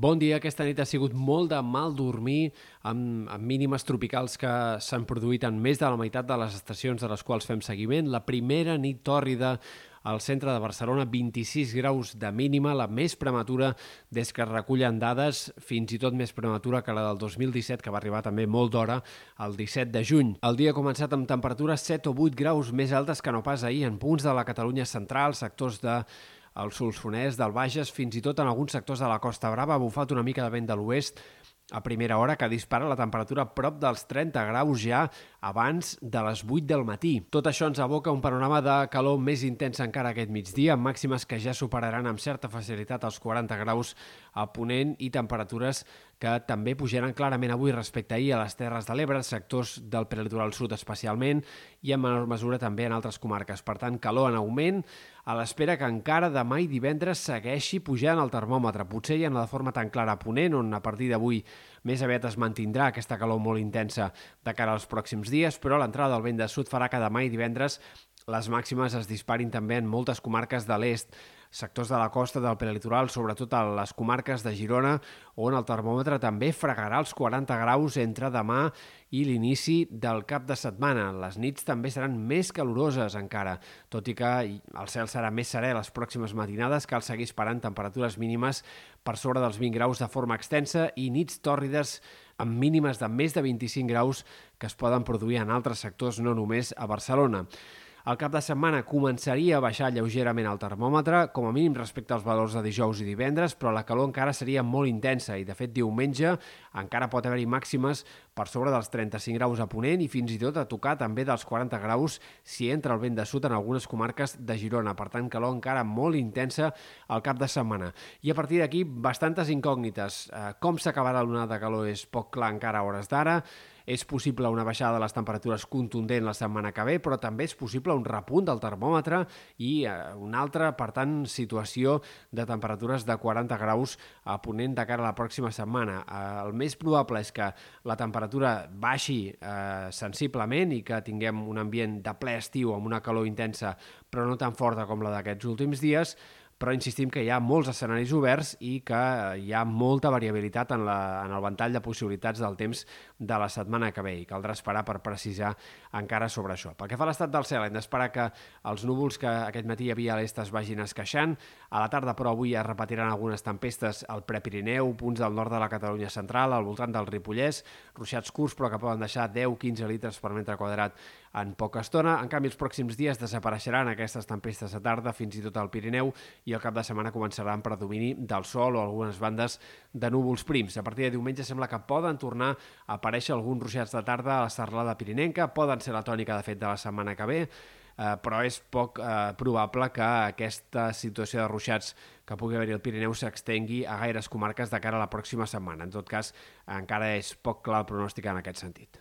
Bon dia. Aquesta nit ha sigut molt de mal dormir, amb, amb mínimes tropicals que s'han produït en més de la meitat de les estacions de les quals fem seguiment. La primera nit tòrrida al centre de Barcelona, 26 graus de mínima, la més prematura des que es recullen dades, fins i tot més prematura que la del 2017, que va arribar també molt d'hora, el 17 de juny. El dia ha començat amb temperatures 7 o 8 graus més altes que no pas ahir en punts de la Catalunya central, sectors de al Solsonès, del Bages, fins i tot en alguns sectors de la Costa Brava ha bufat una mica de vent de l'oest a primera hora que dispara la temperatura prop dels 30 graus ja abans de les 8 del matí. Tot això ens aboca un panorama de calor més intens encara aquest migdia, amb màximes que ja superaran amb certa facilitat els 40 graus a Ponent i temperatures que també pujaran clarament avui respecte ahir a les Terres de l'Ebre, sectors del prelitoral sud especialment, i en menor mesura també en altres comarques. Per tant, calor en augment, a l'espera que encara demà i divendres segueixi pujant el termòmetre. Potser ja no de forma tan clara a Ponent, on a partir d'avui més aviat es mantindrà aquesta calor molt intensa de cara als pròxims dies, però l'entrada del vent de sud farà que demà i divendres les màximes es disparin també en moltes comarques de l'est, sectors de la costa del prelitoral, sobretot a les comarques de Girona, on el termòmetre també fregarà els 40 graus entre demà i l'inici del cap de setmana. Les nits també seran més caloroses encara, tot i que el cel serà més serè les pròximes matinades, cal seguir esperant temperatures mínimes per sobre dels 20 graus de forma extensa i nits tòrrides amb mínimes de més de 25 graus que es poden produir en altres sectors, no només a Barcelona. El cap de setmana començaria a baixar lleugerament el termòmetre, com a mínim respecte als valors de dijous i divendres, però la calor encara seria molt intensa i, de fet, diumenge encara pot haver-hi màximes per sobre dels 35 graus a Ponent i fins i tot a tocar també dels 40 graus si entra el vent de sud en algunes comarques de Girona. Per tant, calor encara molt intensa al cap de setmana. I a partir d'aquí, bastantes incògnites. Eh, com s'acabarà l'onada de calor és poc clar encara a hores d'ara. És possible una baixada de les temperatures contundent la setmana que ve, però també és possible un repunt del termòmetre i eh, una altra, per tant, situació de temperatures de 40 graus a ponent de cara a la pròxima setmana. Eh, el més probable és que la temperatura baixi eh, sensiblement i que tinguem un ambient de ple estiu amb una calor intensa però no tan forta com la d'aquests últims dies, però insistim que hi ha molts escenaris oberts i que hi ha molta variabilitat en, la, en el ventall de possibilitats del temps de la setmana que ve i caldrà esperar per precisar encara sobre això. Pel que fa a l'estat del cel, hem d'esperar que els núvols que aquest matí hi havia a l'est es vagin esqueixant. A la tarda, però, avui es repetiran algunes tempestes al Prepirineu, punts del nord de la Catalunya central, al voltant del Ripollès, ruixats curts, però que poden deixar 10-15 litres per metre quadrat en poca estona. En canvi, els pròxims dies desapareixeran aquestes tempestes a tarda, fins i tot al Pirineu, i el cap de setmana començarà amb predomini del sol o algunes bandes de núvols prims. A partir de diumenge sembla que poden tornar a aparèixer alguns ruixats de tarda a la serralada pirinenca, poden ser la tònica, de fet, de la setmana que ve, eh, però és poc eh, probable que aquesta situació de ruixats que pugui haver-hi al Pirineu s'extengui a gaires comarques de cara a la pròxima setmana. En tot cas, encara és poc clar el pronòstic en aquest sentit.